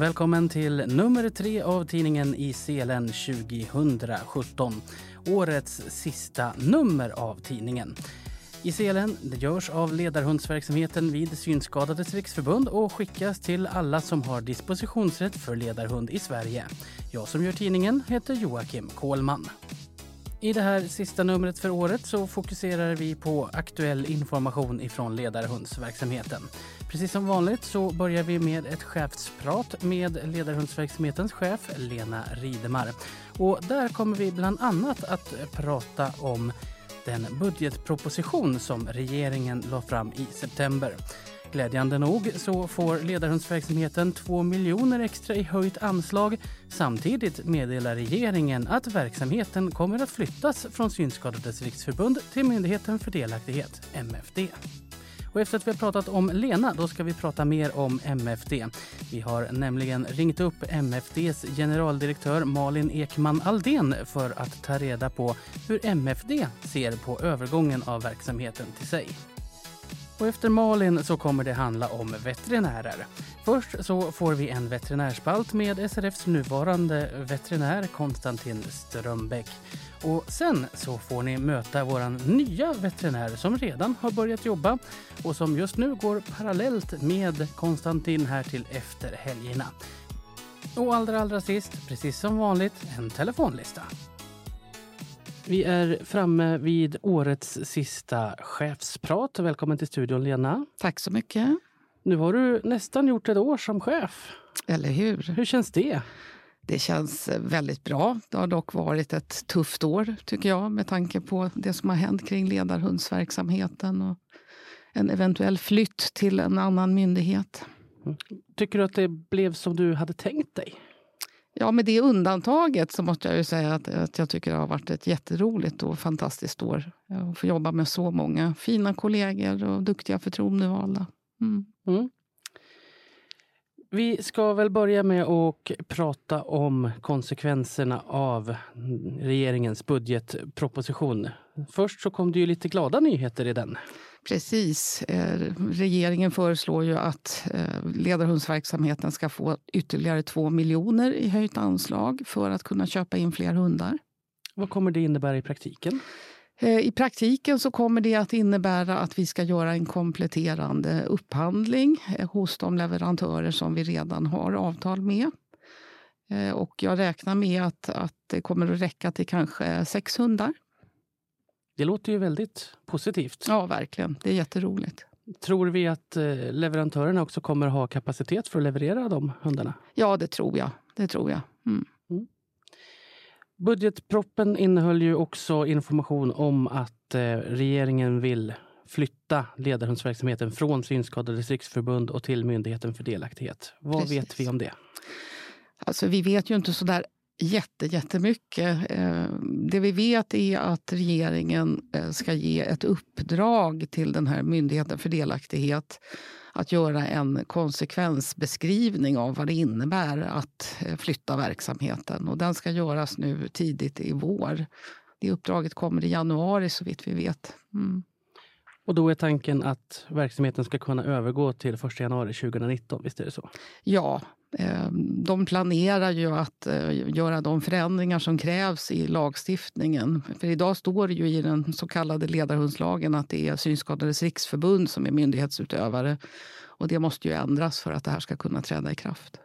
Välkommen till nummer tre av tidningen i Selen 2017. Årets sista nummer av tidningen. I Selen det görs av ledarhundsverksamheten vid Synskadades riksförbund och skickas till alla som har dispositionsrätt för ledarhund i Sverige. Jag som gör tidningen heter Joakim Kohlman. I det här sista numret för året så fokuserar vi på aktuell information ifrån ledarhundsverksamheten. Precis som vanligt så börjar vi med ett chefsprat med ledarhundsverksamhetens chef Lena Ridemar. Och där kommer vi bland annat att prata om den budgetproposition som regeringen la fram i september. Glädjande nog så får ledarhundsverksamheten 2 miljoner extra i höjt anslag. Samtidigt meddelar regeringen att verksamheten kommer att flyttas från Synskadades riksförbund till Myndigheten för delaktighet, MFD. Och efter att vi har pratat om Lena, då ska vi prata mer om MFD. Vi har nämligen ringt upp MFDs generaldirektör Malin Ekman Aldén för att ta reda på hur MFD ser på övergången av verksamheten till sig. Och efter Malin så kommer det handla om veterinärer. Först så får vi en veterinärspalt med SRFs nuvarande veterinär Konstantin Strömbäck. Och sen så får ni möta vår nya veterinär som redan har börjat jobba och som just nu går parallellt med Konstantin här till efter helgerna. Och allra, allra sist, precis som vanligt, en telefonlista. Vi är framme vid årets sista chefsprat. Välkommen till studion, Lena. Tack så mycket. Nu har du nästan gjort ett år som chef. Eller hur? Hur känns det? Det känns väldigt bra. Det har dock varit ett tufft år, tycker jag med tanke på det som har hänt kring ledarhundsverksamheten och en eventuell flytt till en annan myndighet. Tycker du att det blev som du hade tänkt dig? Ja, med det undantaget så måste jag ju säga att, att jag tycker det har varit ett jätteroligt och fantastiskt år. Eh, att få jobba med så många fina kollegor och duktiga förtroendevalda. Mm. Mm. Vi ska väl börja med att prata om konsekvenserna av regeringens budgetproposition. Först så kom det ju lite glada nyheter i den. Precis. Eh, regeringen föreslår ju att eh, ledarhundsverksamheten ska få ytterligare 2 miljoner i höjt anslag för att kunna köpa in fler hundar. Vad kommer det innebära i praktiken? Eh, I praktiken så kommer det att innebära att vi ska göra en kompletterande upphandling hos de leverantörer som vi redan har avtal med. Och jag räknar med att, att det kommer att räcka till kanske sex hundar. Det låter ju väldigt positivt. Ja, verkligen. Det är jätteroligt. Tror vi att eh, leverantörerna också kommer ha kapacitet för att leverera de hundarna? Ja, det tror jag. Det tror jag. Mm. Budgetproppen innehöll ju också information om att eh, regeringen vill flytta ledarhundsverksamheten från Synskadades riksförbund och till Myndigheten för delaktighet. Vad Precis. vet vi om det? Alltså, vi vet ju inte så där jätte, jättemycket. Eh, det vi vet är att regeringen eh, ska ge ett uppdrag till den här Myndigheten för delaktighet att göra en konsekvensbeskrivning av vad det innebär att eh, flytta verksamheten. Och den ska göras nu tidigt i vår. Det uppdraget kommer i januari så vitt vi vet. Mm. Och då är tanken att verksamheten ska kunna övergå till 1 januari 2019, visst är det så? Ja, Ehm, de planerar ju att eh, göra de förändringar som krävs i lagstiftningen. För idag står det ju i den så kallade ledarhundslagen att det är Synskadades riksförbund som är myndighetsutövare. Och det måste ju ändras för att det här ska kunna träda i kraft.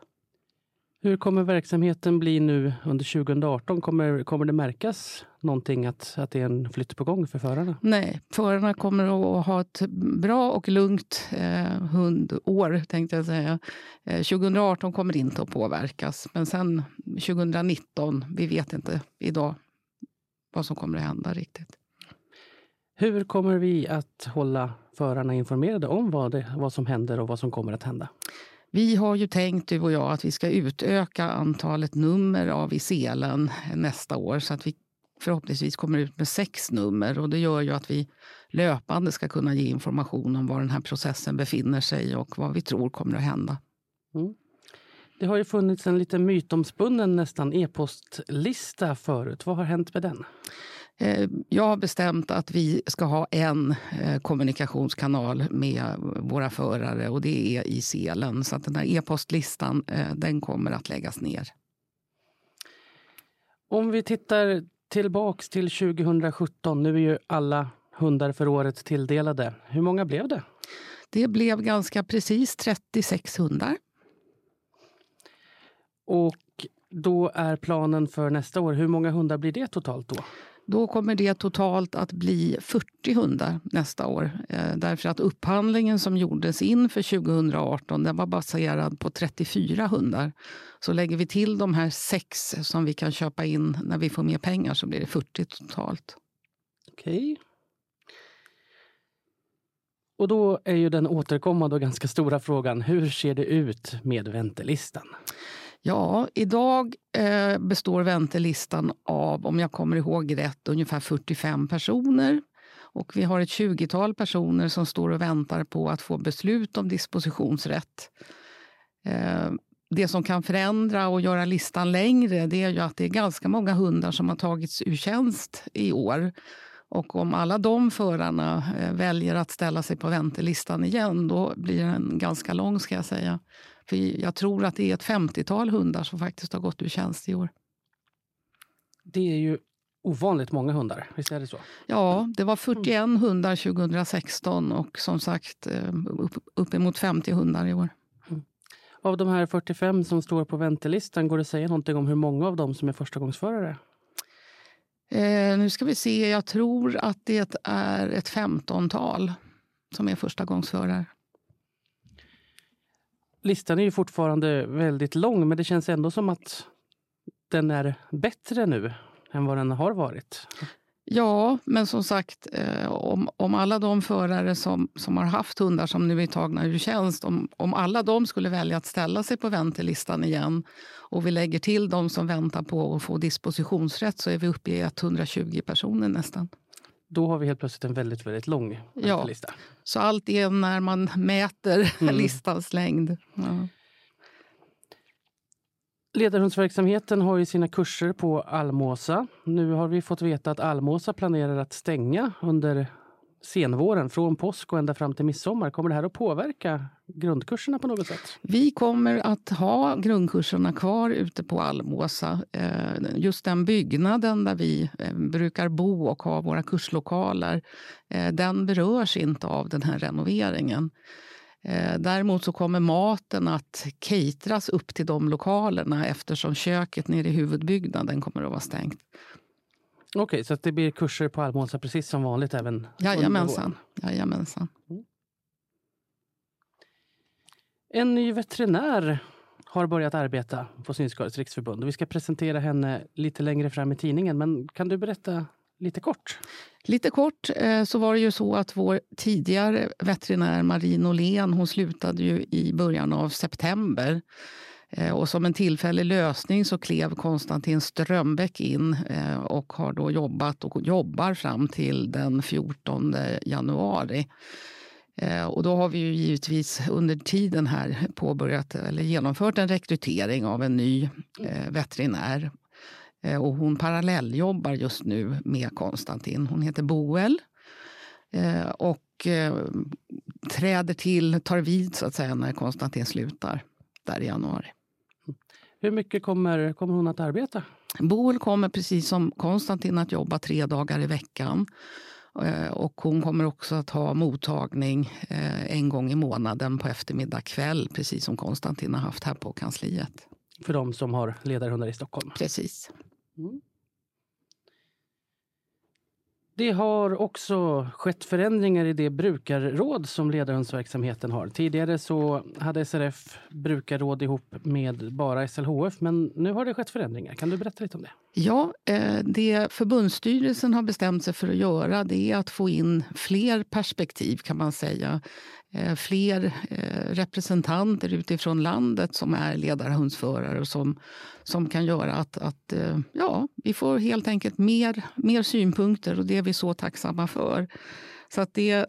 Hur kommer verksamheten bli nu under 2018? Kommer, kommer det märkas någonting att, att det är en flytt på gång för förarna? Nej, förarna kommer att ha ett bra och lugnt eh, hundår, tänkte jag säga. Eh, 2018 kommer inte att påverkas, men sen 2019, vi vet inte idag vad som kommer att hända riktigt. Hur kommer vi att hålla förarna informerade om vad, det, vad som händer och vad som kommer att hända? Vi har ju tänkt, du och jag, att vi ska utöka antalet nummer av Iselen nästa år så att vi förhoppningsvis kommer ut med sex nummer. Och Det gör ju att vi löpande ska kunna ge information om var den här processen befinner sig och vad vi tror kommer att hända. Mm. Det har ju funnits en lite mytomspunnen nästan e-postlista förut. Vad har hänt med den? Eh, jag har bestämt att vi ska ha en eh, kommunikationskanal med våra förare och det är i Selen. Så att den här e-postlistan eh, den kommer att läggas ner. Om vi tittar tillbaks till 2017, nu är ju alla hundar för året tilldelade. Hur många blev det? Det blev ganska precis 36 hundar. Och då är planen för nästa år, hur många hundar blir det totalt då? Då kommer det totalt att bli 40 hundar nästa år. Eh, därför att upphandlingen som gjordes inför 2018 den var baserad på 34 hundar. Så lägger vi till de här sex som vi kan köpa in när vi får mer pengar så blir det 40 totalt. Okej. Och då är ju den återkommande och ganska stora frågan, hur ser det ut med väntelistan? Ja, idag eh, består väntelistan av, om jag kommer ihåg rätt, ungefär 45 personer. Och vi har ett 20-tal personer som står och väntar på att få beslut om dispositionsrätt. Eh, det som kan förändra och göra listan längre det är ju att det är ganska många hundar som har tagits ur tjänst i år. Och om alla de förarna eh, väljer att ställa sig på väntelistan igen då blir den ganska lång ska jag säga. För jag tror att det är ett 50-tal hundar som faktiskt har gått ur tjänst i år. Det är ju ovanligt många hundar, visst är det så? Ja, det var 41 mm. hundar 2016 och som sagt eh, upp, uppemot 50 hundar i år. Mm. Av de här 45 som står på väntelistan, går det att säga någonting om hur många av dem som är förstagångsförare? Eh, nu ska vi se, jag tror att det är ett 15-tal som är förstagångsförare. Listan är ju fortfarande väldigt lång men det känns ändå som att den är bättre nu än vad den har varit. Ja, men som sagt, eh, om, om alla de förare som, som har haft hundar som nu är tagna ur tjänst, om, om alla de skulle välja att ställa sig på väntelistan igen och vi lägger till de som väntar på att få dispositionsrätt så är vi uppe i 120 personer nästan. Då har vi helt plötsligt en väldigt, väldigt lång ja, lista. Så allt är när man mäter mm. listans längd. Ja. Ledarhundsverksamheten har ju sina kurser på Almåsa. Nu har vi fått veta att Almåsa planerar att stänga under senvåren, från påsk och ända fram till midsommar. Kommer det här att påverka grundkurserna på något sätt? Vi kommer att ha grundkurserna kvar ute på Almåsa. Eh, just den byggnaden där vi eh, brukar bo och ha våra kurslokaler, eh, den berörs inte av den här renoveringen. Däremot så kommer maten att cateras upp till de lokalerna eftersom köket nere i huvudbyggnaden kommer att vara stängt. Okej, okay, så det blir kurser på Almåsa precis som vanligt även Jajamensan. Jajamensan. Mm. En ny veterinär har börjat arbeta på Synskadades riksförbund. Vi ska presentera henne lite längre fram i tidningen. Men kan du berätta lite kort? Lite kort eh, så var det ju så att vår tidigare veterinär Marie Norlén hon slutade ju i början av september. Eh, och som en tillfällig lösning så klev Konstantin Strömbäck in eh, och har då jobbat och jobbar fram till den 14 januari. Eh, och då har vi ju givetvis under tiden här påbörjat eller genomfört en rekrytering av en ny veterinär. Och hon parallelljobbar just nu med Konstantin. Hon heter Boel. Och träder till, tar vid så att säga när Konstantin slutar där i januari. Hur mycket kommer, kommer hon att arbeta? Boel kommer precis som Konstantin att jobba tre dagar i veckan. Eh, och hon kommer också att ha mottagning eh, en gång i månaden på eftermiddag kväll, precis som Konstantin har haft här på kansliet. För de som har ledarhundar i Stockholm? Precis. Mm. Det har också skett förändringar i det brukarråd som ledarhundsverksamheten har. Tidigare så hade SRF brukarråd ihop med bara SLHF men nu har det skett förändringar. Kan du berätta lite om det? Ja, eh, det förbundsstyrelsen har bestämt sig för att göra det är att få in fler perspektiv kan man säga. Eh, fler eh, representanter utifrån landet som är ledarhundsförare och som, som kan göra att, att ja, vi får helt enkelt mer, mer synpunkter och det är vi så tacksamma för. Så att det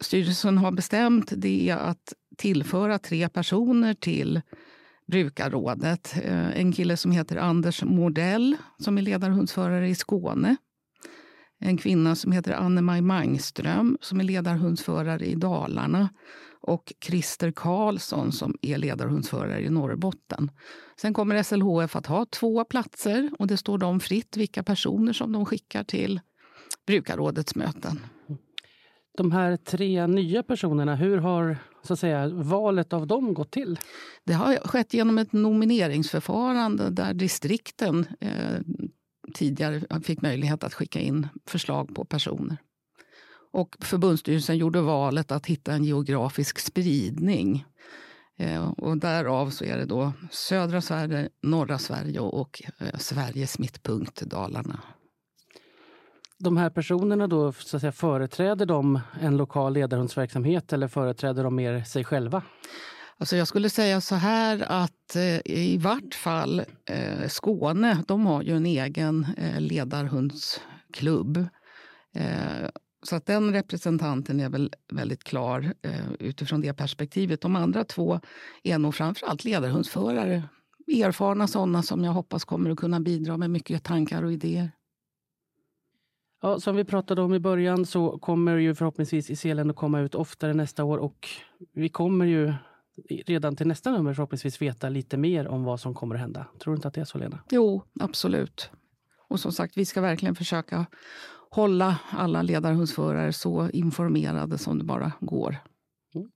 styrelsen har bestämt det är att tillföra tre personer till brukarrådet. Eh, en kille som heter Anders Mordell som är ledarhundsförare i Skåne. en kvinna som heter Anne-Maj Mangström som är ledarhundsförare i Dalarna och Christer Karlsson som är ledarhundsförare i Norrbotten. Sen kommer SLHF att ha två platser och det står dem fritt vilka personer som de skickar till brukarrådets möten. De här tre nya personerna, hur har så att säga, valet av dem gått till? Det har skett genom ett nomineringsförfarande där distrikten eh, tidigare fick möjlighet att skicka in förslag på personer. Och förbundsstyrelsen gjorde valet att hitta en geografisk spridning. Eh, och därav så är det då södra Sverige, norra Sverige och eh, Sveriges mittpunkt, Dalarna. De här personerna då, så att säga, företräder de en lokal ledarhundsverksamhet eller företräder de mer sig själva? Alltså jag skulle säga så här att eh, i vart fall eh, Skåne, de har ju en egen eh, ledarhundsklubb. Eh, så att den representanten är väl väldigt klar eh, utifrån det perspektivet. De andra två är nog framförallt ledarhundsförare. Erfarna sådana som jag hoppas kommer att kunna bidra med mycket tankar och idéer. Ja, som vi pratade om i början så kommer ju förhoppningsvis i Selen att komma ut oftare nästa år och vi kommer ju redan till nästa nummer förhoppningsvis veta lite mer om vad som kommer att hända. Tror du inte att det är så, Lena? Jo, absolut. Och som sagt, vi ska verkligen försöka hålla alla ledarhundsförare så informerade som det bara går. Mm.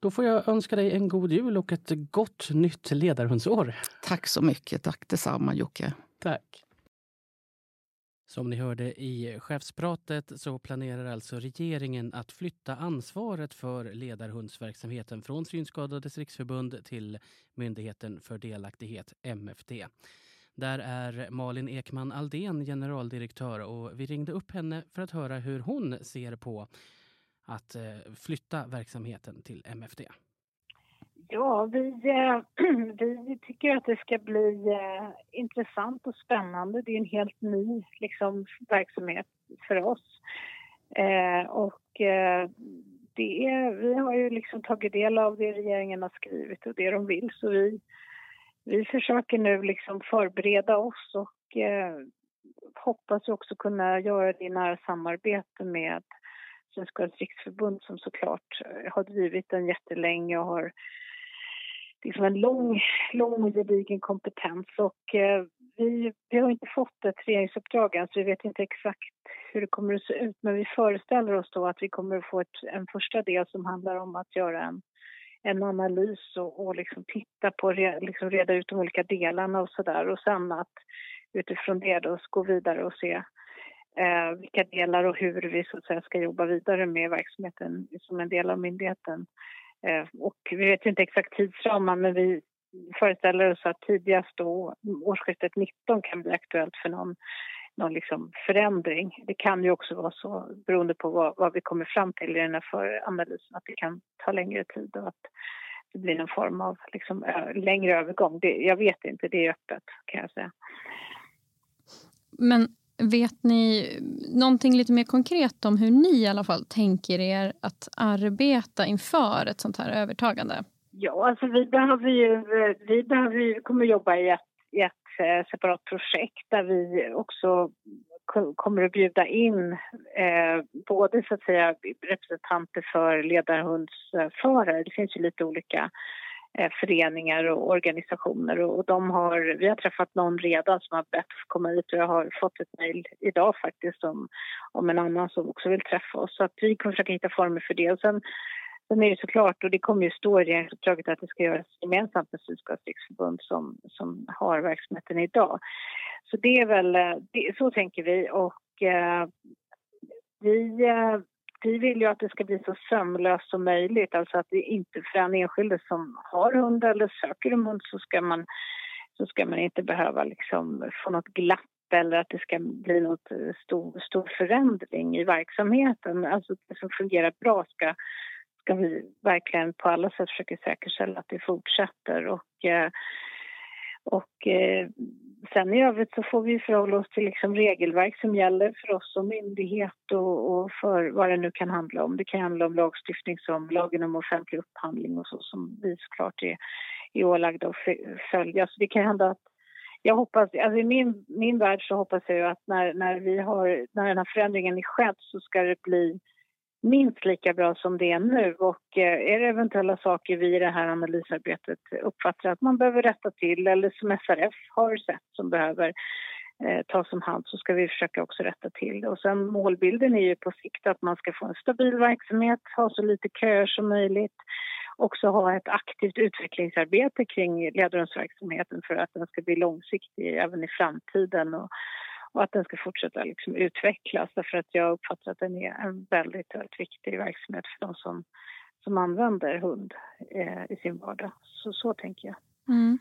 Då får jag önska dig en god jul och ett gott nytt ledarhundsår. Tack så mycket. Tack detsamma, Jocke. Tack. Som ni hörde i chefspratet så planerar alltså regeringen att flytta ansvaret för ledarhundsverksamheten från Synskadades riksförbund till Myndigheten för delaktighet, MFD. Där är Malin Ekman Aldén generaldirektör och vi ringde upp henne för att höra hur hon ser på att eh, flytta verksamheten till MFD. Ja, vi, eh, vi tycker att det ska bli eh, intressant och spännande. Det är en helt ny liksom, verksamhet för oss. Eh, och eh, det är, vi har ju liksom tagit del av det regeringen har skrivit och det de vill så vi, vi försöker nu liksom förbereda oss och eh, hoppas också kunna göra det i nära samarbete med Synskadades riksförbund som såklart eh, har drivit den jättelänge och har liksom en lång, lång och gedigen kompetens. Och, eh, vi, vi har inte fått ett regeringsuppdrag än så vi vet inte exakt hur det kommer att se ut men vi föreställer oss då att vi kommer att få ett, en första del som handlar om att göra en, en analys och, och liksom titta på, re, liksom reda ut de olika delarna och sådär och sen att utifrån det då gå vidare och se eh, vilka delar och hur vi så att säga ska jobba vidare med verksamheten som en del av myndigheten. Eh, och vi vet inte exakt tidsramar men vi föreställer oss att tidigast då årsskiftet 19 kan bli aktuellt för någon, någon liksom förändring. Det kan ju också vara så, beroende på vad, vad vi kommer fram till i den här föranalysen, att det kan ta längre tid och att det blir någon form av liksom, längre övergång. Det, jag vet inte, det är öppet kan jag säga. Men Vet ni någonting lite mer konkret om hur ni i alla fall tänker er att arbeta inför ett sånt här övertagande? Ja, alltså vi behöver ju, vi behöver ju, kommer jobba i ett, i ett eh, separat projekt där vi också kommer att bjuda in eh, både så att säga representanter för ledarhundsförare, det finns ju lite olika Eh, Eh, föreningar och organisationer och de har, vi har träffat någon redan som har bett att komma hit och jag har fått ett mejl idag faktiskt om, om en annan som också vill träffa oss. Så att vi kommer försöka hitta former för det. Och sen, sen är det såklart, och det kommer ju stå i regeringsuppdraget att det ska göras gemensamt med Synskadades riksförbund som, som har verksamheten idag. Så det är väl, eh, det, så tänker vi och eh, vi eh, vi vill ju att det ska bli så sömlöst som möjligt. Alltså att det inte för en enskilde som har hund eller söker en hund så ska man, så ska man inte behöva liksom få något glapp eller att det ska bli något eh, stor, stor förändring i verksamheten. Alltså det som fungerar bra ska, ska vi verkligen på alla sätt försöka säkerställa att det fortsätter. Och, eh, och eh, sen i övrigt så får vi förhålla oss till liksom regelverk som gäller för oss som myndighet och, och, för vad det nu kan handla om. Det kan handla om lagstiftning som lagen om offentlig upphandling och så som vi såklart är, är ålagda att följa. Så det kan hända att jag hoppas, alltså i min, min värld så hoppas jag ju att när, när, vi har, när den här förändringen är skedd så ska det bli minst lika bra som det är nu. Och eh, är det eventuella saker vi i det här analysarbetet uppfattar att man behöver rätta till eller som SRF har sett som behöver eh, tas om hand så ska vi försöka också rätta till det. Och sen målbilden är ju på sikt att man ska få en stabil verksamhet, ha så lite köer som möjligt också ha ett aktivt utvecklingsarbete kring ledarhundsverksamheten för att den ska bli långsiktig även i framtiden och, och att den ska fortsätta liksom utvecklas därför att jag uppfattar att den är en väldigt, väldigt viktig verksamhet för de som, som använder hund eh, i sin vardag. Så, så tänker jag. Mm.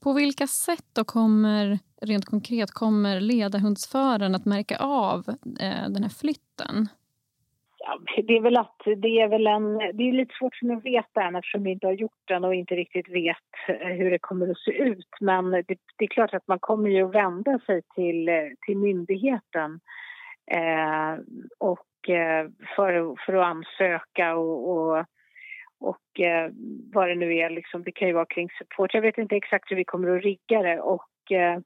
På vilka sätt då kommer, rent konkret, kommer ledarhundsföraren att märka av eh, den här flytten? Det är väl att det är väl en... Det är lite svårt för mig att veta än eftersom vi inte har gjort den och inte riktigt vet eh, hur det kommer att se ut. Men det, det är klart att man kommer ju att vända sig till, eh, till myndigheten eh, och eh, för, för att ansöka och, och, och eh, vad det nu är. Liksom, det kan ju vara kring support. Jag vet inte exakt hur vi kommer att rigga det. Och, eh,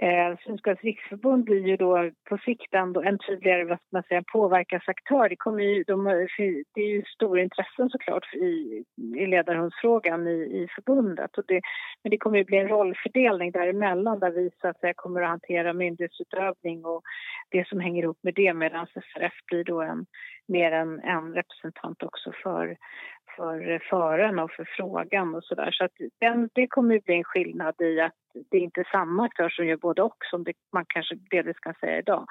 eh, Synskadades riksförbund blir ju då på sikt ändå en tydligare vad man säga, påverkansaktör. Det, kommer ju, de, det är ju stora intressen såklart i, i ledarhundsfrågan i, i förbundet. Och det, men det kommer ju bli en rollfördelning däremellan där vi så att säga, kommer att hantera myndighetsutövning och det som hänger ihop med det medan SRF blir då en, mer en, en representant också för, för föraren och för frågan och sådär. Så att den, det kommer att bli en skillnad i att det är inte samma aktör som gör både och som det, man kanske delvis kan säga idag.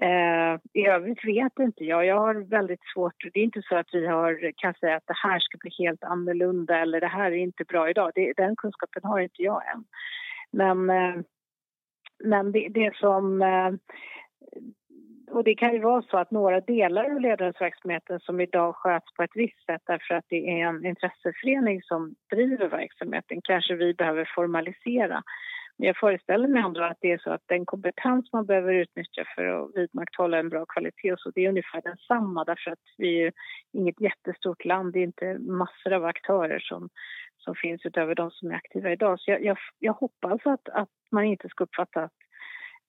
Eh, I övrigt vet inte jag. Jag har väldigt svårt... Det är inte så att vi har, kan säga att det här ska bli helt annorlunda eller det här är inte bra idag. Det, den kunskapen har inte jag än. Men, eh, men det, det som... Eh, och det kan ju vara så att några delar av ledarverksamheten som idag sköts på ett visst sätt därför att det är en intresseförening som driver verksamheten kanske vi behöver formalisera. Men jag föreställer mig ändå att det är så att den kompetens man behöver utnyttja för att vidmakthålla en bra kvalitet så det är ungefär densamma därför att vi är inget jättestort land, det är inte massor av aktörer som, som finns utöver de som är aktiva idag. Så jag, jag, jag hoppas att, att man inte ska uppfatta att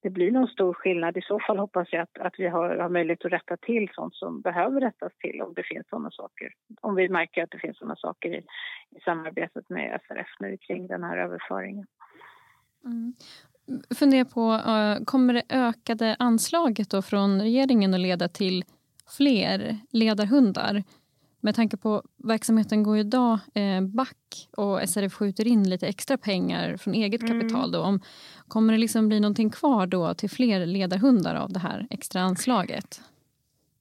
det blir någon stor skillnad. I så fall hoppas jag att, att vi har, har möjlighet att rätta till sånt som behöver rättas till om det finns sådana saker. Om vi märker att det finns såna saker i, i samarbetet med SRF nu kring den här överföringen. Mm. Fundera på, uh, kommer det ökade anslaget då från regeringen att leda till fler ledarhundar? Med tanke på verksamheten går idag eh, back och SRF skjuter in lite extra pengar från eget mm. kapital. Då. Om, kommer det liksom bli någonting kvar då till fler ledarhundar av det här extra anslaget?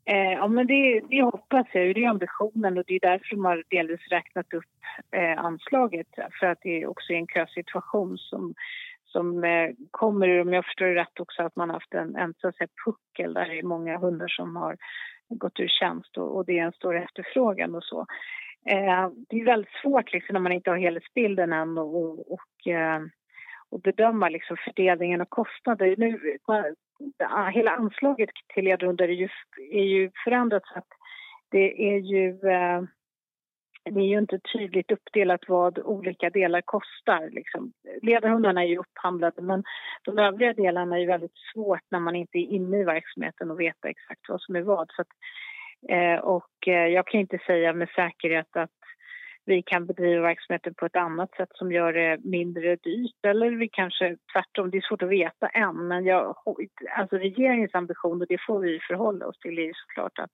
Eh, ja, men det, det hoppas jag. Det är ambitionen och det är därför de har delvis räknat upp eh, anslaget. För att det också är en kösituation som, som eh, kommer, om jag förstår det rätt, också att man har haft en, en så att säga, puckel där det är många hundar som har gått ur tjänst och, och det är en stor efterfrågan och så. Eh, det är väldigt svårt liksom, när man inte har helhetsbilden än och, och, och, eh, och bedöma liksom, fördelningen av kostnader. Nu, hela anslaget till ledrundor är ju, är ju förändrat så att det är ju eh, det är ju inte tydligt uppdelat vad olika delar kostar. Liksom. Ledarhundarna är ju upphandlade men de övriga delarna är ju väldigt svårt när man inte är inne i verksamheten och veta exakt vad som är vad. Så att, eh, och eh, jag kan inte säga med säkerhet att vi kan bedriva verksamheten på ett annat sätt som gör det mindre dyrt. Eller vi kanske tvärtom, det är svårt att veta än. Men jag, alltså regeringens ambition, och det får vi förhålla oss till, är såklart att,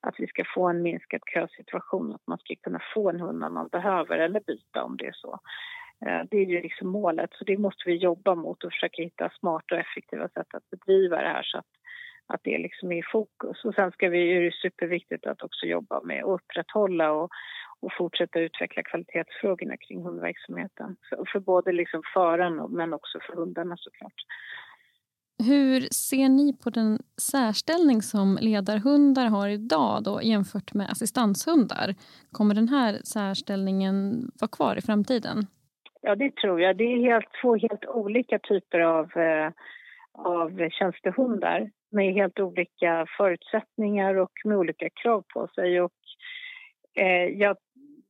att vi ska få en minskad kösituation. Att man ska kunna få en hund när man behöver eller byta om det är så. Eh, det är ju liksom målet, så det måste vi jobba mot och försöka hitta smarta och effektiva sätt att bedriva det här så att, att det liksom är i fokus. Och sen ska vi, är det superviktigt att också jobba med att upprätthålla och och fortsätta utveckla kvalitetsfrågorna kring hundverksamheten. För, för både liksom föraren men också för hundarna såklart. Hur ser ni på den särställning som ledarhundar har idag då, jämfört med assistanshundar? Kommer den här särställningen vara kvar i framtiden? Ja, det tror jag. Det är helt, två helt olika typer av, eh, av tjänstehundar med helt olika förutsättningar och med olika krav på sig. Och, eh, ja,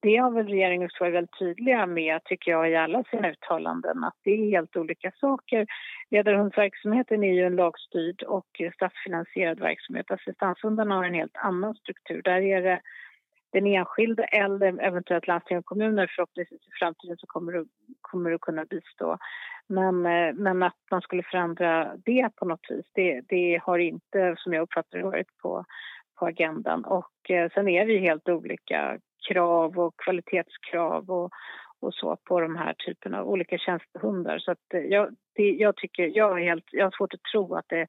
det har väl regeringen också varit väldigt tydliga med, tycker jag, i alla sina uttalanden att det är helt olika saker. Ledarhundsverksamheten är ju en lagstyrd och statsfinansierad verksamhet. Assistanshundarna har en helt annan struktur. Där är det den enskilde eller eventuellt landsting och kommuner förhoppningsvis i framtiden så kommer det, kommer det kunna bistå. Men, eh, men att man skulle förändra det på något vis, det, det har inte som jag uppfattar det varit på, på agendan. Och eh, sen är det helt olika krav och kvalitetskrav och, och så på de här typerna av olika tjänstehundar. Så att eh, jag, det, jag tycker, jag, är helt, jag har svårt att tro att det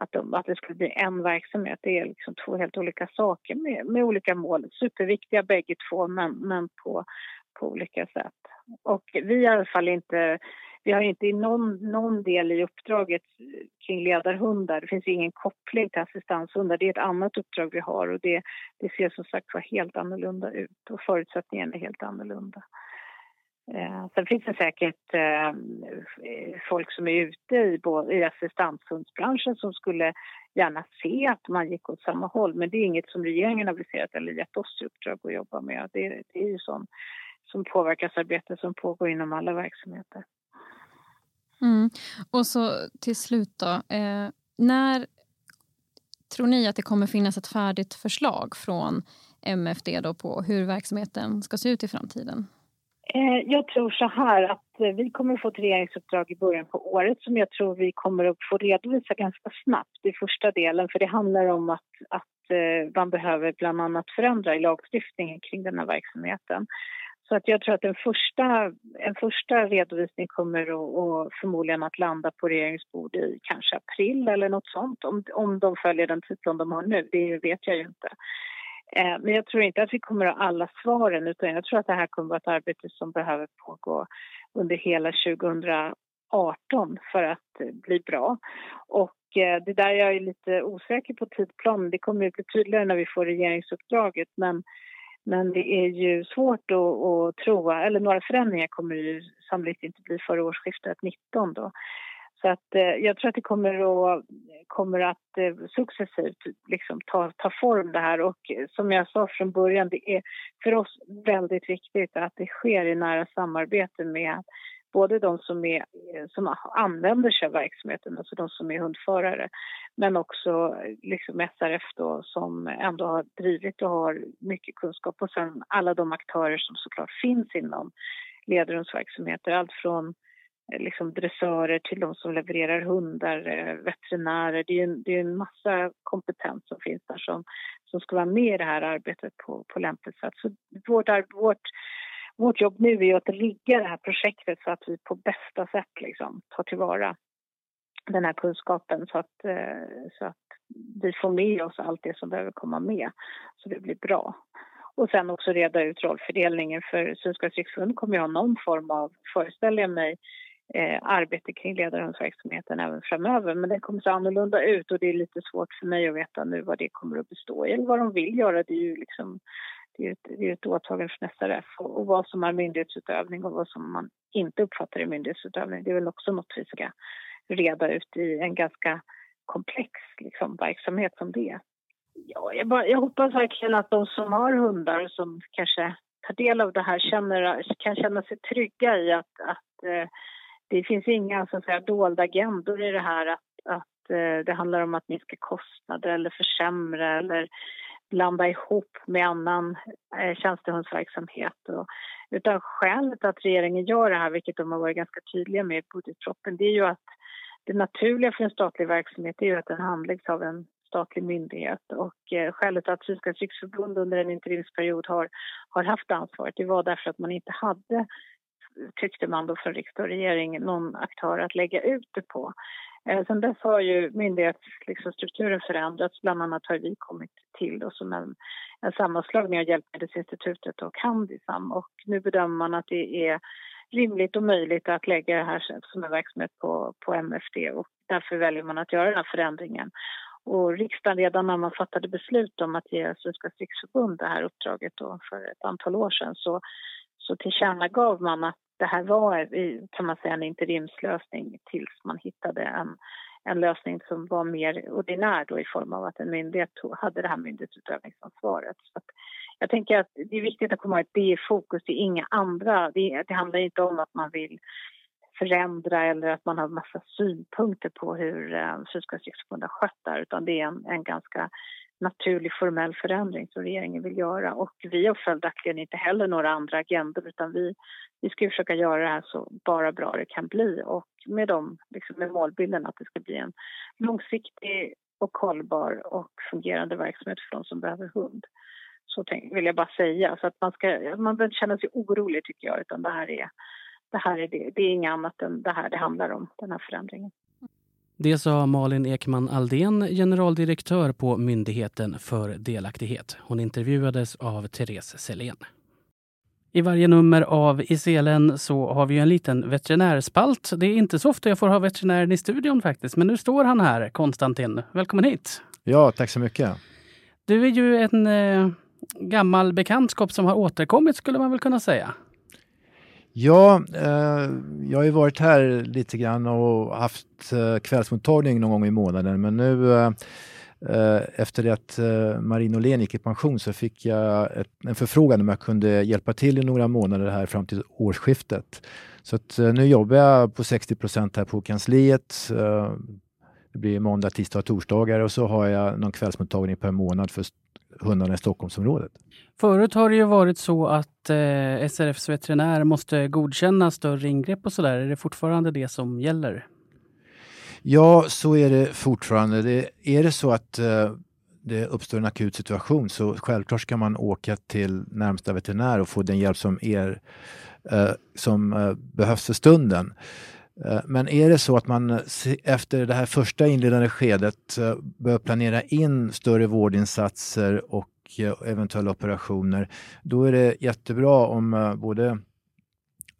att, de, att det skulle bli en verksamhet. Det är liksom två helt olika saker med, med olika mål. Superviktiga bägge två, men, men på, på olika sätt. Och vi har i alla fall inte vi har inte i någon, någon del i uppdraget kring ledarhundar, det finns ingen koppling till assistanshundar. Det är ett annat uppdrag vi har och det, det ser som sagt var helt annorlunda ut och förutsättningarna är helt annorlunda. Eh, sen finns det säkert eh, folk som är ute i, i assistanshundsbranschen som skulle gärna se att man gick åt samma håll. Men det är inget som regeringen har aviserat eller gett oss i uppdrag att jobba med. Det, det är ju sån som påverkansarbete som pågår inom alla verksamheter. Mm. Och så till slut då. Eh, när tror ni att det kommer finnas ett färdigt förslag från MFD då på hur verksamheten ska se ut i framtiden? Eh, jag tror så här att eh, vi kommer att få ett regeringsuppdrag i början på året som jag tror vi kommer att få redovisa ganska snabbt i första delen för det handlar om att, att eh, man behöver bland annat förändra i lagstiftningen kring den här verksamheten. Så att jag tror att en första, en första redovisning kommer att, och förmodligen att landa på regeringsbord i kanske april eller nåt sånt om, om de följer den tidsplan de har nu. Det vet jag ju inte. Eh, men jag tror inte att vi kommer att ha alla svaren utan jag tror att det här kommer att vara ett arbete som behöver pågå under hela 2018 för att eh, bli bra. Och eh, det där jag är lite osäker på tidplanen. Det kommer att bli tydligare när vi får regeringsuppdraget men men det är ju svårt att, att tro, eller några förändringar kommer ju sannolikt inte bli före årsskiftet 19 då. Så att eh, jag tror att det kommer att, kommer att eh, successivt liksom ta, ta form det här. Och eh, som jag sa från början, det är för oss väldigt viktigt att det sker i nära samarbete med både de som, är, eh, som använder sig av verksamheten, alltså de som är hundförare, men också eh, liksom SRF då, som ändå har drivit och har mycket kunskap. Och sen alla de aktörer som såklart finns inom ledarhundsverksamheter, allt från Eh, liksom dressörer till de som levererar hundar, eh, veterinärer. Det är en, det är en massa kompetens som finns där som, som ska vara med i det här arbetet på, på lämpligt sätt. Så vårt, vårt, vårt jobb nu är att rigga det här projektet så att vi på bästa sätt liksom tar tillvara den här kunskapen så att, eh, så att vi får med oss allt det som behöver komma med så det blir bra. Och sen också reda ut rollfördelningen för Synskadades riksförbund kommer ju ha någon form av, föreställer jag mig, eh, arbete kring ledarhundsverksamheten även framöver. Men den kommer se annorlunda ut och det är lite svårt för mig att veta nu vad det kommer att bestå i eller vad de vill göra. Det är ju liksom det är ett, det är ett åtagande från SRF och, och vad som är myndighetsutövning och vad som man inte uppfattar i myndighetsutövning. Det är väl också något vi ska reda ut i en ganska komplex liksom, verksamhet som det är. Ja, jag, bara, jag hoppas verkligen att de som har hundar som kanske tar del av det här känner, kan känna sig trygga i att, att eh, det finns inga så att säga, dolda agendor i det här att, att eh, det handlar om att minska kostnader eller försämra eller blanda ihop med annan eh, tjänstehundsverksamhet. Och, utan skälet att regeringen gör det här, vilket de har varit ganska tydliga med i budgetproppen, det är ju att det naturliga för en statlig verksamhet är ju att den handläggs av en statlig myndighet. Och eh, skälet att Synskadades riksförbund under en interimsperiod har, har haft ansvaret det var därför att man inte hade tyckte man då från riksdag och regering, någon aktör att lägga ut det på. Eh, sen dess har ju myndighetsstrukturen liksom, förändrats. Bland annat har vi kommit till då som en, en sammanslagning av Hjälpmedelsinstitutet och Handisam. Och nu bedömer man att det är rimligt och möjligt att lägga det här som en verksamhet på, på MFD och därför väljer man att göra den här förändringen. Och riksdagen redan när man fattade beslut om att ge Svenska riksförbund det här uppdraget då för ett antal år sedan så, så tillkännagav man att det här var kan man säga en interimslösning tills man hittade en, en lösning som var mer ordinär då i form av att en myndighet tog, hade det här myndighetsutövningsansvaret. Så jag tänker att det är viktigt att komma ihåg att det är fokus, det är inga andra. Det, det handlar inte om att man vill förändra eller att man har massa synpunkter på hur eh, Sydsvenska riksförbund har skött det här, utan det är en, en ganska naturlig formell förändring som regeringen vill göra. Och vi har följaktligen inte heller några andra agendor utan vi, vi ska försöka göra det här så bara bra det kan bli och med, dem, liksom med målbilden att det ska bli en långsiktig och hållbar och fungerande verksamhet för de som behöver hund. Så tänk, vill jag bara säga. Så att man, ska, man behöver inte känna sig orolig tycker jag utan det här är det här är det. Det är inget annat än det här det handlar om, den här förändringen. Det sa Malin Ekman Aldén, generaldirektör på Myndigheten för delaktighet. Hon intervjuades av Therese Selén. I varje nummer av I selen så har vi en liten veterinärspalt. Det är inte så ofta jag får ha veterinären i studion faktiskt, men nu står han här, Konstantin. Välkommen hit! Ja, tack så mycket. Du är ju en eh, gammal bekantskap som har återkommit skulle man väl kunna säga? Ja, eh, jag har ju varit här lite grann och haft eh, kvällsmottagning någon gång i månaden men nu eh, eh efter det att eh, Marin Åhlén gick i pension så fick jag ett, en förfrågan om jag kunde hjälpa till i några månader här fram till årsskiftet. Så att, eh, nu jobbar jag på 60 procent här på kansliet. Eh, det blir måndag, tisdag och torsdagar och så har jag någon kvällsmottagning per månad för hundarna i Stockholmsområdet. Förut har det ju varit så att eh, SRFs veterinär måste godkänna större ingrepp och sådär. Är det fortfarande det som gäller? Ja, så är det fortfarande. Det, är det så att eh, det uppstår en akut situation så självklart ska man åka till närmsta veterinär och få den hjälp som, er, eh, som eh, behövs för stunden. Eh, men är det så att man efter det här första inledande skedet eh, bör planera in större vårdinsatser och och eh, eventuella operationer, då är det jättebra om eh, både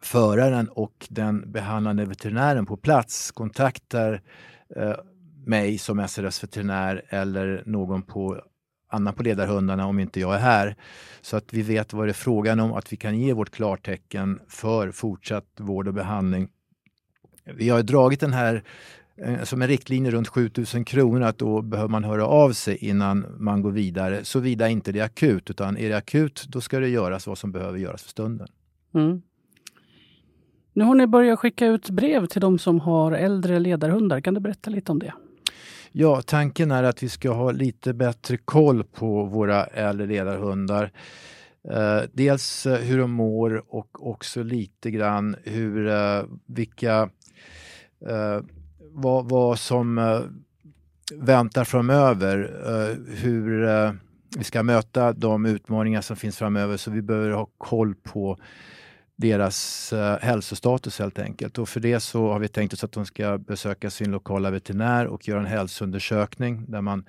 föraren och den behandlande veterinären på plats kontaktar eh, mig som SRS-veterinär eller någon på annan på ledarhundarna om inte jag är här. Så att vi vet vad det är frågan om, att vi kan ge vårt klartecken för fortsatt vård och behandling vi har dragit den här som en riktlinje runt 7000 kronor att då behöver man höra av sig innan man går vidare. Såvida inte det är akut, utan är det akut då ska det göras vad som behöver göras för stunden. Mm. Nu har ni börjat skicka ut brev till de som har äldre ledarhundar. Kan du berätta lite om det? Ja, tanken är att vi ska ha lite bättre koll på våra äldre ledarhundar. Eh, dels eh, hur de mår och också lite grann hur, eh, vilka eh, vad, vad som eh, väntar framöver. Eh, hur eh, vi ska möta de utmaningar som finns framöver så vi behöver ha koll på deras eh, hälsostatus helt enkelt. Och för det så har vi tänkt oss att de ska besöka sin lokala veterinär och göra en hälsoundersökning där man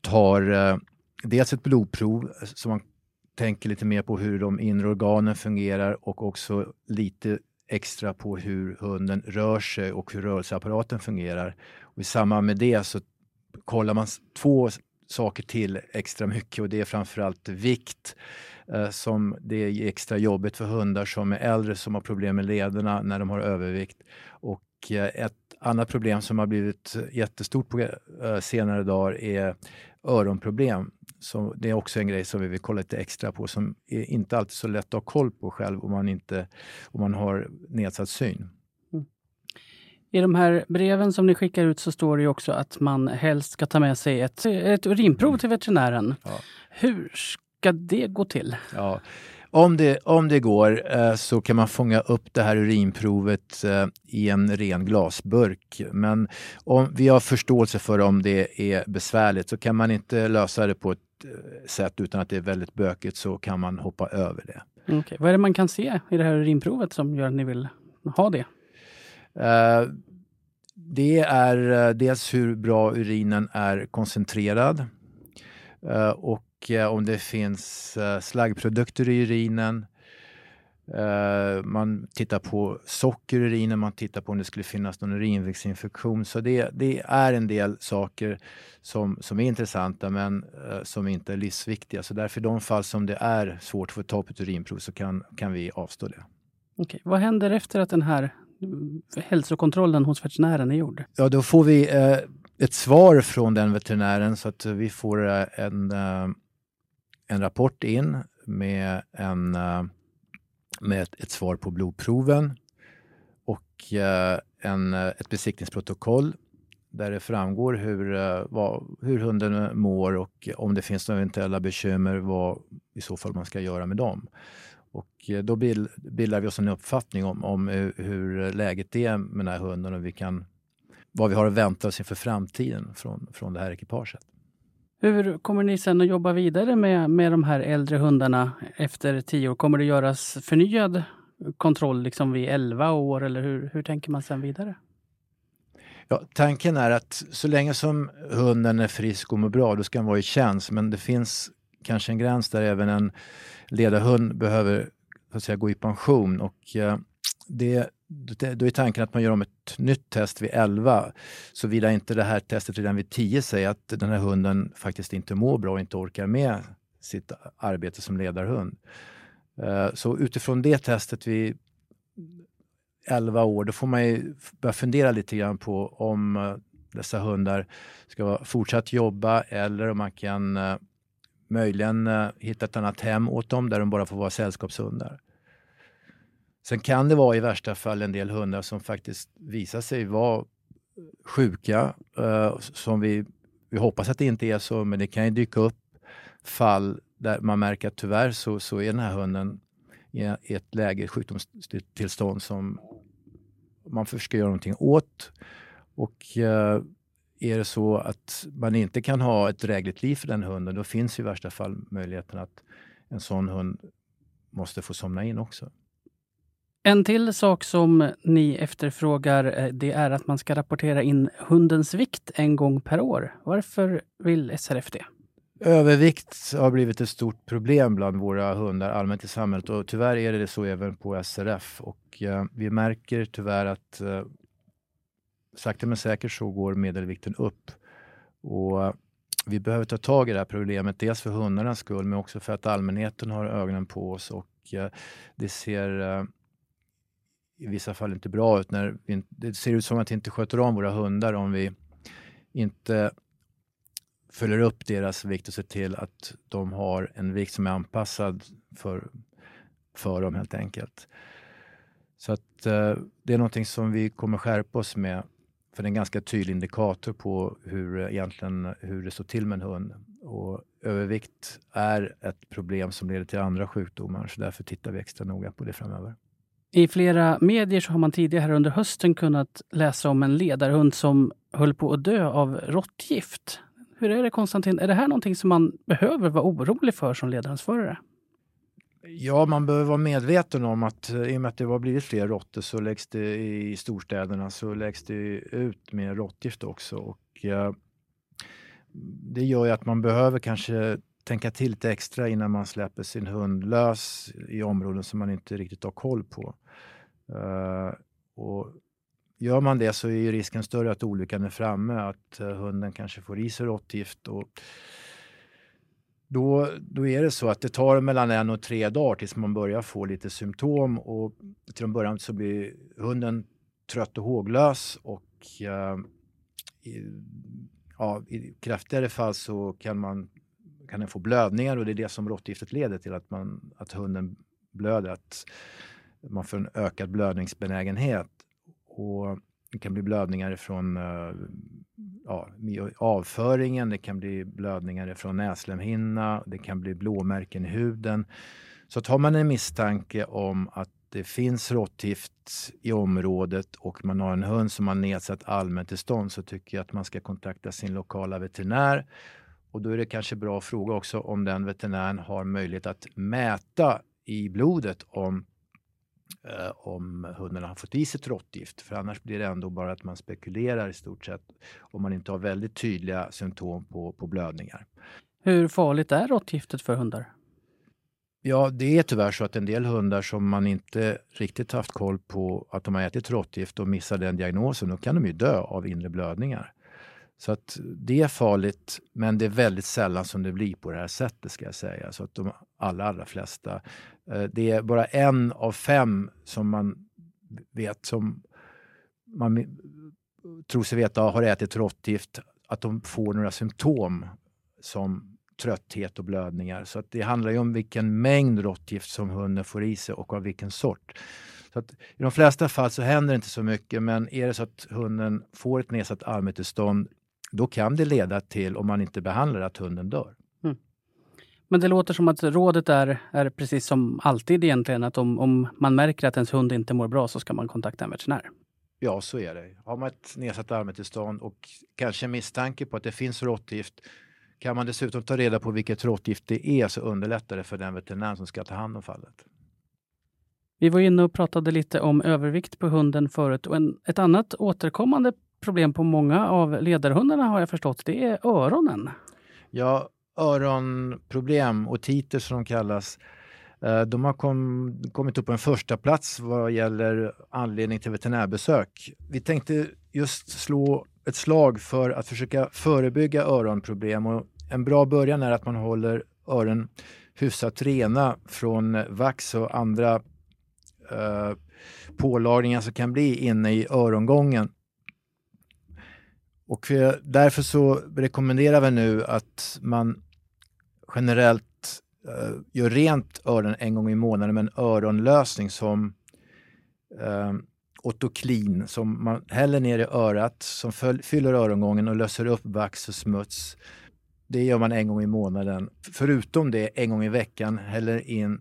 tar eh, dels ett blodprov så man tänker lite mer på hur de inre organen fungerar och också lite extra på hur hunden rör sig och hur rörelseapparaten fungerar. Och I samband med det så kollar man två saker till extra mycket och det är framförallt vikt eh, som det är extra jobbigt för hundar som är äldre som har problem med lederna när de har övervikt. Och eh, ett annat problem som har blivit jättestort på eh, senare dagar är öronproblem. Så det är också en grej som vi vill kolla lite extra på som är inte alltid så lätt att ha koll på själv om man, inte, om man har nedsatt syn. Mm. I de här breven som ni skickar ut så står det också att man helst ska ta med sig ett, ett urinprov till veterinären. Ja. Hur ska det gå till? Ja. Om det, om det går eh, så kan man fånga upp det här urinprovet eh, i en ren glasburk. Men om vi har förståelse för om det är besvärligt så kan man inte lösa det på ett sätt utan att det är väldigt bökigt så kan man hoppa över det. Okay. Vad är det man kan se i det här urinprovet som gör att ni vill ha det? Uh, det är uh, dels hur bra urinen är koncentrerad uh, och Eh, om det finns eh, slaggprodukter i urinen. Eh, man tittar på socker i urinen, man tittar på om det skulle finnas någon urinvägsinfektion. Så det, det är en del saker som, som är intressanta men som inte är livsviktiga. Så därför i de fall som det är svårt att få ta på ett urinprov så kan, kan vi avstå det. Okej. Vad händer efter att den här mm, hälsokontrollen hos veterinären är gjord? Ja, då får vi eh, ett svar från den veterinären så att vi får en, en rapport in med, en, eh, med ett, ett svar på blodproven och eh, en, eh, ett besiktningsprotokoll där det framgår hur, eh, vad, hur hunden mår och om det finns några eventuella bekymmer, vad i så fall man ska göra med dem. Och då bildar vi oss en uppfattning om, om hur läget är med den här hunden och vi kan, vad vi har att vänta oss inför framtiden från, från det här ekipaget. Hur kommer ni sen att jobba vidare med, med de här äldre hundarna efter tio år? Kommer det göras förnyad kontroll liksom vid elva år eller hur, hur tänker man sen vidare? Ja, tanken är att så länge som hunden är frisk och mår bra, då ska den vara i tjänst. Men det finns kanske en gräns där även en ledarhund behöver så att säga, gå i pension. Och, eh, det, då är tanken att man gör om ett nytt test vid 11. Såvida inte det här testet redan vid 10 säger att den här hunden faktiskt inte mår bra och inte orkar med sitt arbete som ledarhund. Eh, så utifrån det testet vid 11 år, då får man ju börja fundera lite grann på om eh, dessa hundar ska fortsatt jobba eller om man kan eh, möjligen hitta ett annat hem åt dem där de bara får vara sällskapshundar. Sen kan det vara i värsta fall en del hundar som faktiskt visar sig vara eh, sjuka, eh, som vi, vi hoppas att det inte är så, men det kan ju dyka upp fall där man märker att tyvärr så, så är den här hunden i ett läge, sjukdomstillstånd som man försöker göra någonting åt. Och eh, är det så att man inte kan ha ett drägligt liv för den hunden, då finns i värsta fall möjligheten att en sån hund måste få somna in också. En till sak som ni efterfrågar eh, det är att man ska rapportera in hundens vikt en gång per år. Varför vill SRF det? Övervikt har blivit ett stort problem bland våra hundar allmänt i samhället och tyvärr är det så även på SRF. Och, eh, vi märker tyvärr att eh, sakta men säkert så går medelvikten upp. Och, eh, vi behöver ta tag i det här problemet, dels för hundarnas skull men också för att allmänheten har ögonen på oss och eh, det ser eh, i vissa fall inte bra ut. När vi, det ser ut som att vi inte sköter om våra hundar om vi inte följer upp deras vikt och ser till att de har en vikt som är anpassad för, för dem helt enkelt. Så att eh, det är någonting som vi kommer skärpa oss med. För det är en ganska tydlig indikator på hur, eh, egentligen, hur det står till med en hund. Och övervikt är ett problem som leder till andra sjukdomar så därför tittar vi extra noga på det framöver. I flera medier så har man tidigare under hösten kunnat läsa om en ledarhund som höll på att dö av råttgift. Hur är det Konstantin, är det här någonting som man behöver vara orolig för som ledarhundsförare? Ja, man behöver vara medveten om att eh, i och med att det har blivit fler råttor så läggs det i storstäderna så läggs det ut mer råttgift också. Och, eh, det gör ju att man behöver kanske tänka till lite extra innan man släpper sin hund lös i områden som man inte riktigt har koll på. Uh, och gör man det så är risken större att olyckan är framme, att uh, hunden kanske får i sig råttgift. Och då, då är det så att det tar mellan en och tre dagar tills man börjar få lite symptom och till en början så blir hunden trött och håglös och uh, i, ja, i kraftigare fall så kan man kan den få blödningar och det är det som råttgiftet leder till, att, man, att hunden blöder, att man får en ökad blödningsbenägenhet. Och det kan bli blödningar från eh, ja, avföringen, det kan bli blödningar från näslemhinna, det kan bli blåmärken i huden. Så tar man en misstanke om att det finns råttgift i området och man har en hund som har nedsatt allmäntillstånd så tycker jag att man ska kontakta sin lokala veterinär och då är det kanske bra att fråga också om den veterinären har möjlighet att mäta i blodet om, eh, om hunden har fått i sig ett råttgift. För annars blir det ändå bara att man spekulerar i stort sett om man inte har väldigt tydliga symptom på, på blödningar. Hur farligt är råttgiftet för hundar? Ja, det är tyvärr så att en del hundar som man inte riktigt haft koll på att de har ätit råttgift och missar den diagnosen, då kan de ju dö av inre blödningar. Så att det är farligt, men det är väldigt sällan som det blir på det här sättet ska jag säga. Så att de allra, allra flesta, eh, det är bara en av fem som man vet som man tror sig veta har ätit råttgift, att de får några symptom som trötthet och blödningar. Så att det handlar ju om vilken mängd råttgift som hunden får i sig och av vilken sort. Så att I de flesta fall så händer det inte så mycket men är det så att hunden får ett nedsatt allmäntillstånd då kan det leda till, om man inte behandlar att hunden dör. Mm. Men det låter som att rådet är, är precis som alltid egentligen att om, om man märker att ens hund inte mår bra så ska man kontakta en veterinär. Ja, så är det. Har man ett nedsatt allmäntillstånd och kanske misstanke på att det finns råttgift kan man dessutom ta reda på vilket råttgift det är så underlättar det för den veterinär som ska ta hand om fallet. Vi var inne och pratade lite om övervikt på hunden förut och en, ett annat återkommande problem på många av ledarhundarna har jag förstått, det är öronen. Ja, öronproblem, otiter som de kallas, eh, de har kom, kommit upp på en första plats vad gäller anledning till veterinärbesök. Vi tänkte just slå ett slag för att försöka förebygga öronproblem och en bra början är att man håller öronen hyfsat rena från vax och andra eh, pålagringar som kan bli inne i örongången. Och därför så rekommenderar vi nu att man generellt uh, gör rent öronen en gång i månaden med en öronlösning som eh, uh, Otoklin som man häller ner i örat som fyller örongången och löser upp vax och smuts. Det gör man en gång i månaden. Förutom det en gång i veckan häller in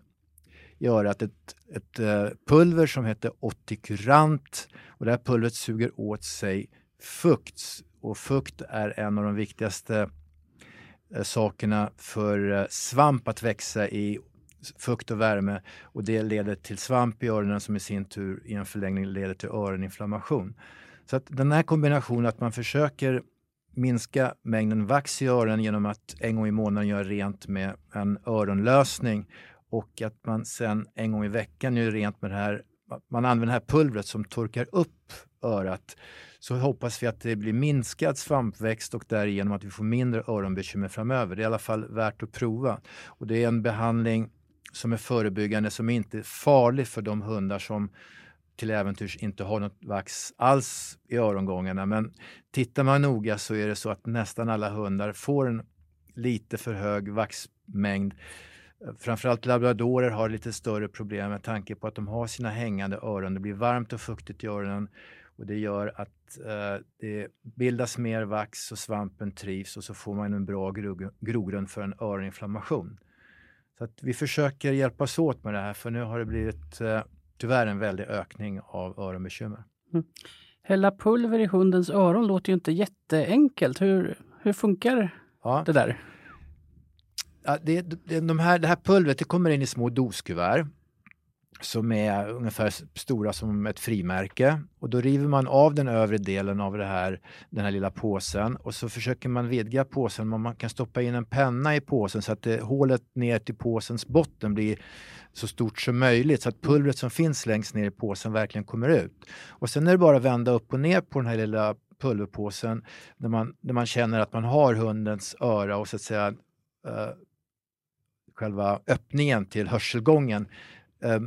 i örat ett, ett uh, pulver som heter Otikurant och det här pulvret suger åt sig fukt och fukt är en av de viktigaste eh, sakerna för eh, svamp att växa i fukt och värme och det leder till svamp i öronen som i sin tur i en förlängning leder till öroninflammation. Så att den här kombinationen att man försöker minska mängden vax i öronen genom att en gång i månaden göra rent med en öronlösning och att man sen en gång i veckan gör rent med det här, man använder det här pulvret som torkar upp örat så hoppas vi att det blir minskad svampväxt och därigenom att vi får mindre öronbekymmer framöver. Det är i alla fall värt att prova. Och det är en behandling som är förebyggande som inte är farlig för de hundar som till äventyrs inte har något vax alls i örongångarna. Men tittar man noga så är det så att nästan alla hundar får en lite för hög vaxmängd. Framförallt labradorer har lite större problem med tanke på att de har sina hängande öron. Det blir varmt och fuktigt i öronen och det gör att eh, det bildas mer vax och svampen trivs och så får man en bra grogrund för en öroninflammation. Så att vi försöker hjälpas åt med det här för nu har det blivit eh, tyvärr en väldig ökning av öronbekymmer. Mm. Hälla pulver i hundens öron låter ju inte jätteenkelt. Hur, hur funkar ja. det där? Ja, det, det, de här, det här pulvret det kommer in i små doskuvert som är ungefär stora som ett frimärke. Och då river man av den övre delen av det här, den här lilla påsen och så försöker man vidga påsen. Man kan stoppa in en penna i påsen så att det, hålet ner till påsens botten blir så stort som möjligt så att pulvret som finns längst ner i påsen verkligen kommer ut. Och sen är det bara att vända upp och ner på den här lilla pulverpåsen när man, när man känner att man har hundens öra och så att säga uh, själva öppningen till hörselgången eh,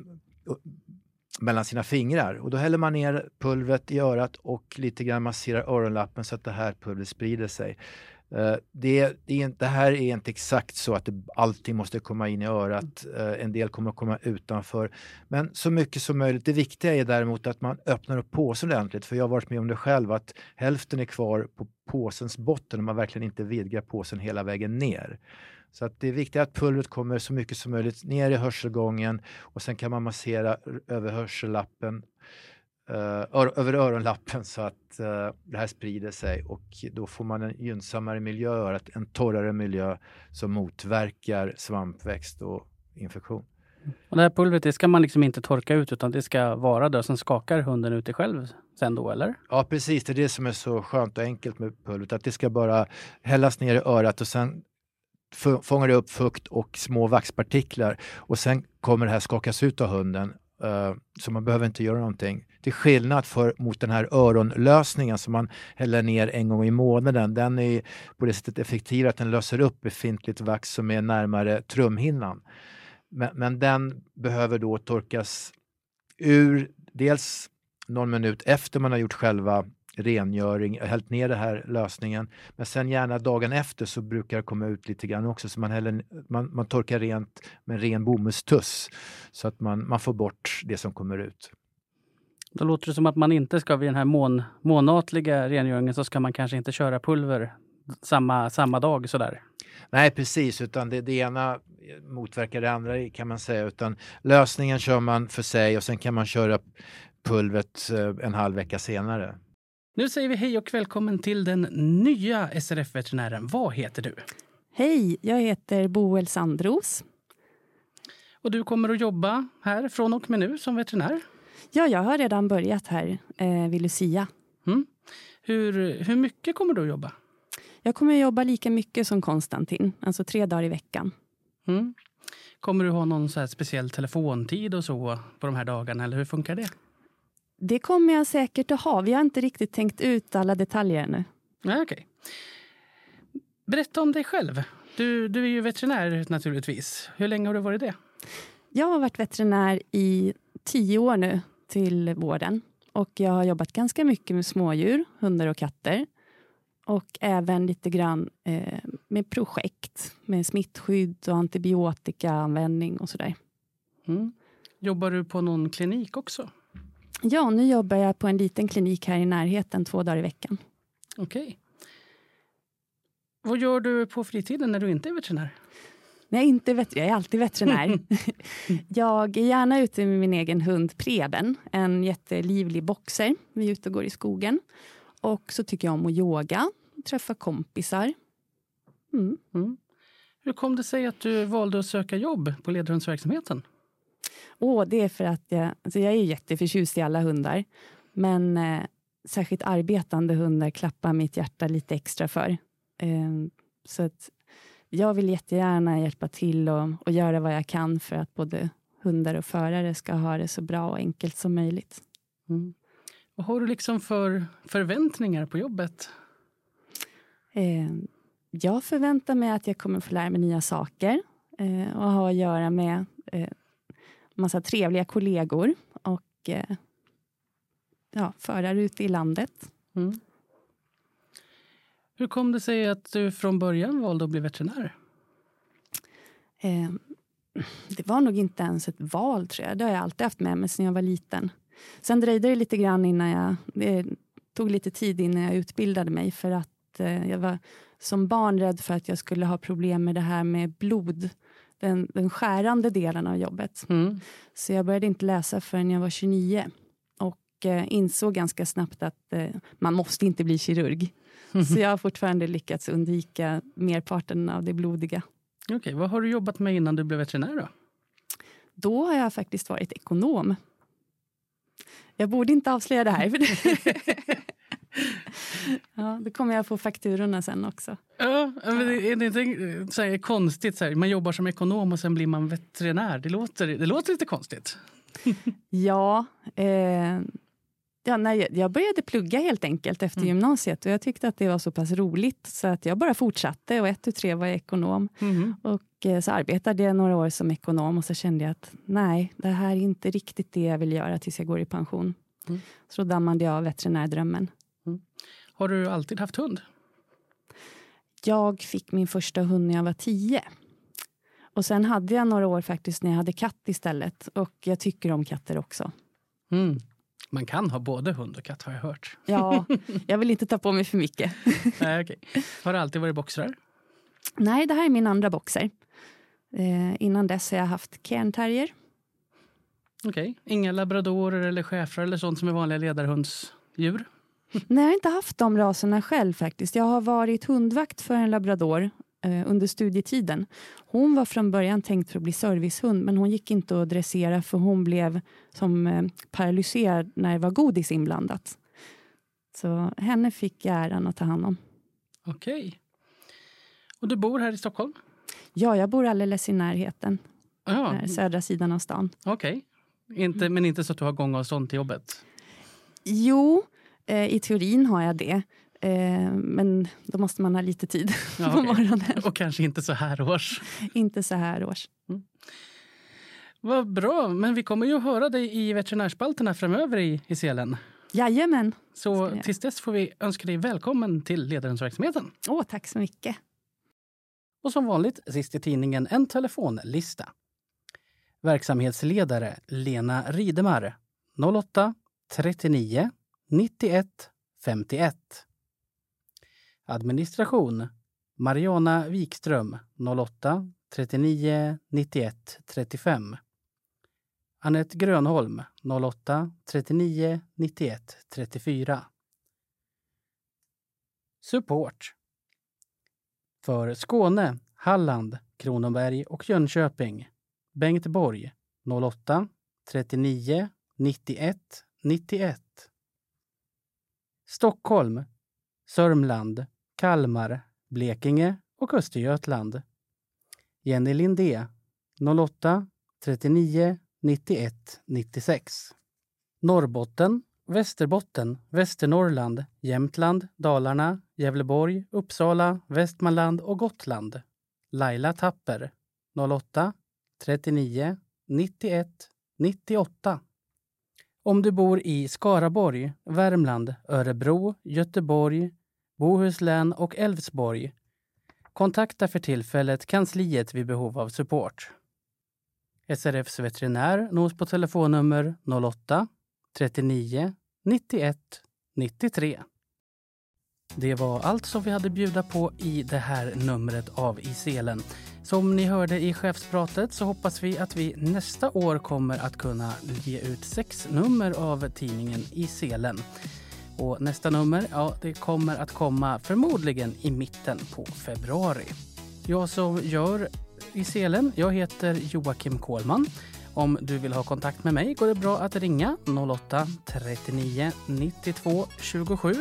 mellan sina fingrar. Och då häller man ner pulvret i örat och lite grann masserar öronlappen så att det här pulvret sprider sig. Eh, det, det, är, det, här är inte exakt så att det, allting måste komma in i örat. Eh, en del kommer att komma utanför. Men så mycket som möjligt. Det viktiga är däremot att man öppnar upp påsen ordentligt. För jag har varit med om det själv att hälften är kvar på påsens botten och man verkligen inte vidgar påsen hela vägen ner. Så att det är viktigt att pulvret kommer så mycket som möjligt ner i hörselgången och sen kan man massera över hörsellappen Uh, över öronlappen så att uh, det här sprider sig och då får man en gynnsammare miljö, en torrare miljö som motverkar svampväxt och infektion. Och det här pulvret det ska man liksom inte torka ut utan det ska vara det som skakar hunden ut det själv sen då eller? Ja precis, det är det som är så skönt och enkelt med pulvret att det ska bara hällas ner i örat och sen fångar det upp fukt och små vaxpartiklar och sen kommer det här skakas ut av hunden. Uh, så man behöver inte göra någonting. Till skillnad för, mot den här öronlösningen som man häller ner en gång i månaden. Den är på det sättet effektivare att den löser upp befintligt vax som är närmare trumhinnan. Men, men den behöver då torkas ur dels någon minut efter man har gjort själva rengöring, hällt ner den här lösningen. Men sen gärna dagen efter så brukar det komma ut lite grann också så man, häller, man, man torkar rent med ren bomullstuss så att man, man får bort det som kommer ut. Då låter det som att man inte ska vid den här mån, månatliga rengöringen så ska man kanske inte köra pulver samma, samma dag sådär. Nej precis, utan det, det ena motverkar det andra kan man säga. Utan lösningen kör man för sig och sen kan man köra pulvret eh, en halv vecka senare. Nu säger vi hej och välkommen till den nya SRF-veterinären. Vad heter du? Hej, jag heter Boel Sandros. Och du kommer att jobba här från och med nu som veterinär? Ja, jag har redan börjat här eh, vid Lucia. Mm. Hur, hur mycket kommer du att jobba? Jag kommer att jobba lika mycket som Konstantin, alltså tre dagar i veckan. Mm. Kommer du ha någon så speciell telefontid och så på de här dagarna, eller hur funkar det? Det kommer jag säkert att ha. Vi har inte riktigt tänkt ut alla detaljer ännu. Nej, okay. Berätta om dig själv. Du, du är ju veterinär naturligtvis. Hur länge har du varit det? Jag har varit veterinär i tio år nu till vården. Och jag har jobbat ganska mycket med smådjur, hundar och katter. Och även lite grann eh, med projekt med smittskydd och antibiotikaanvändning och sådär. Mm. Jobbar du på någon klinik också? Ja, nu jobbar jag på en liten klinik här i närheten två dagar i veckan. Okej. Okay. Vad gör du på fritiden när du inte är veterinär? Nej, inte vet jag är alltid veterinär. jag är gärna ute med min egen hund Preben, en jättelivlig boxer. Vi är ute och går i skogen. Och så tycker jag om att yoga, träffa kompisar. Mm. Mm. Hur kom det sig att du valde att söka jobb på ledarhundsverksamheten? Oh, det är för att jag, alltså jag är jätteförtjust i alla hundar. Men eh, särskilt arbetande hundar klappar mitt hjärta lite extra för. Eh, så att jag vill jättegärna hjälpa till och, och göra vad jag kan för att både hundar och förare ska ha det så bra och enkelt som möjligt. Mm. Vad har du liksom för förväntningar på jobbet? Eh, jag förväntar mig att jag kommer få lära mig nya saker eh, och ha att göra med eh, massa trevliga kollegor och eh, ja, förare ute i landet. Mm. Hur kom det sig att du från början valde att bli veterinär? Eh, det var nog inte ens ett val, tror jag. Det har jag alltid haft med mig sedan jag var liten. Sen dröjde det lite grann innan jag... Det tog lite tid innan jag utbildade mig för att eh, jag var som barn rädd för att jag skulle ha problem med det här med blod. Den, den skärande delen av jobbet. Mm. Så jag började inte läsa förrän jag var 29 och eh, insåg ganska snabbt att eh, man måste inte bli kirurg. Så jag har fortfarande lyckats undvika merparten av det blodiga. Okej, okay, vad har du jobbat med innan du blev veterinär då? Då har jag faktiskt varit ekonom. Jag borde inte avslöja det här. ja, då kommer jag få fakturorna sen också. Ja, men det är inte så här, konstigt? Så här, man jobbar som ekonom och sen blir man veterinär. Det låter, det låter lite konstigt. ja, eh, Ja, nej, jag började plugga helt enkelt efter mm. gymnasiet och jag tyckte att det var så pass roligt så att jag bara fortsatte och ett tu tre var jag ekonom. Mm. Och eh, så arbetade jag några år som ekonom och så kände jag att nej, det här är inte riktigt det jag vill göra tills jag går i pension. Mm. Så då dammade jag av veterinärdrömmen. Mm. Har du alltid haft hund? Jag fick min första hund när jag var tio. Och sen hade jag några år faktiskt när jag hade katt istället. Och jag tycker om katter också. Mm. Man kan ha både hund och katt har jag hört. Ja, jag vill inte ta på mig för mycket. Nej, okay. Har det alltid varit boxrar? Nej, det här är min andra boxer. Eh, innan dess har jag haft cairnterrier. Okej, okay. inga labradorer eller schäfrar eller sånt som är vanliga ledarhundsdjur? Nej, jag har inte haft de raserna själv faktiskt. Jag har varit hundvakt för en labrador eh, under studietiden. Hon var från början tänkt för att bli servicehund men hon gick inte att dressera för hon blev som eh, paralyserad när det var godis inblandat. Så henne fick jag äran att ta hand om. Okej. Okay. Och du bor här i Stockholm? Ja, jag bor alldeles i närheten. Ja. södra sidan av stan. Okej. Okay. Inte, men inte så att du har gångavstånd till jobbet? Jo, eh, i teorin har jag det. Eh, men då måste man ha lite tid ja, på okay. morgonen. Och kanske inte så här års. inte så här års. Mm. Vad bra, men vi kommer ju att höra dig i veterinärspalterna framöver i, i Selen. Jajamän. Så tills dess får vi önska dig välkommen till ledarhundsverksamheten. Åh, tack så mycket. Och som vanligt, sist i tidningen, en telefonlista. Verksamhetsledare Lena Ridemar 08 39 91 51. Administration Mariana Wikström 08 39 91 35. Anette Grönholm 08 39 91 34. Support för Skåne, Halland, Kronoberg och Jönköping Bengt Borg 08 39 91 91. Stockholm, Sörmland, Kalmar, Blekinge och Östergötland. Jenny Lindé 08 39 91 96. Norrbotten, Västerbotten, Västernorrland, Jämtland, Dalarna, Gävleborg, Uppsala, Västmanland och Gotland. Laila Tapper 08 39 91 98. Om du bor i Skaraborg, Värmland, Örebro, Göteborg, Bohuslän och Älvsborg kontakta för tillfället kansliet vid behov av support. SRFs veterinär nås på telefonnummer 08 39 91 93. Det var allt som vi hade bjuda på i det här numret av I selen. Som ni hörde i chefspratet så hoppas vi att vi nästa år kommer att kunna ge ut sex nummer av tidningen I selen. Och nästa nummer, ja, det kommer att komma förmodligen i mitten på februari. Jag som gör i selen, jag heter Joakim Kohlman. Om du vill ha kontakt med mig går det bra att ringa 08-39 92 27.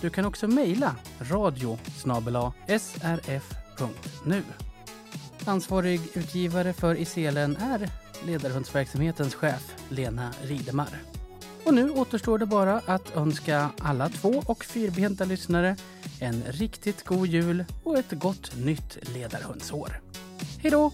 Du kan också mejla radio srf.nu. Ansvarig utgivare för Iselen är ledarhundsverksamhetens chef Lena Ridemar. Och nu återstår det bara att önska alla två och fyrbenta lyssnare en riktigt god jul och ett gott nytt ledarhundsår. Hej då!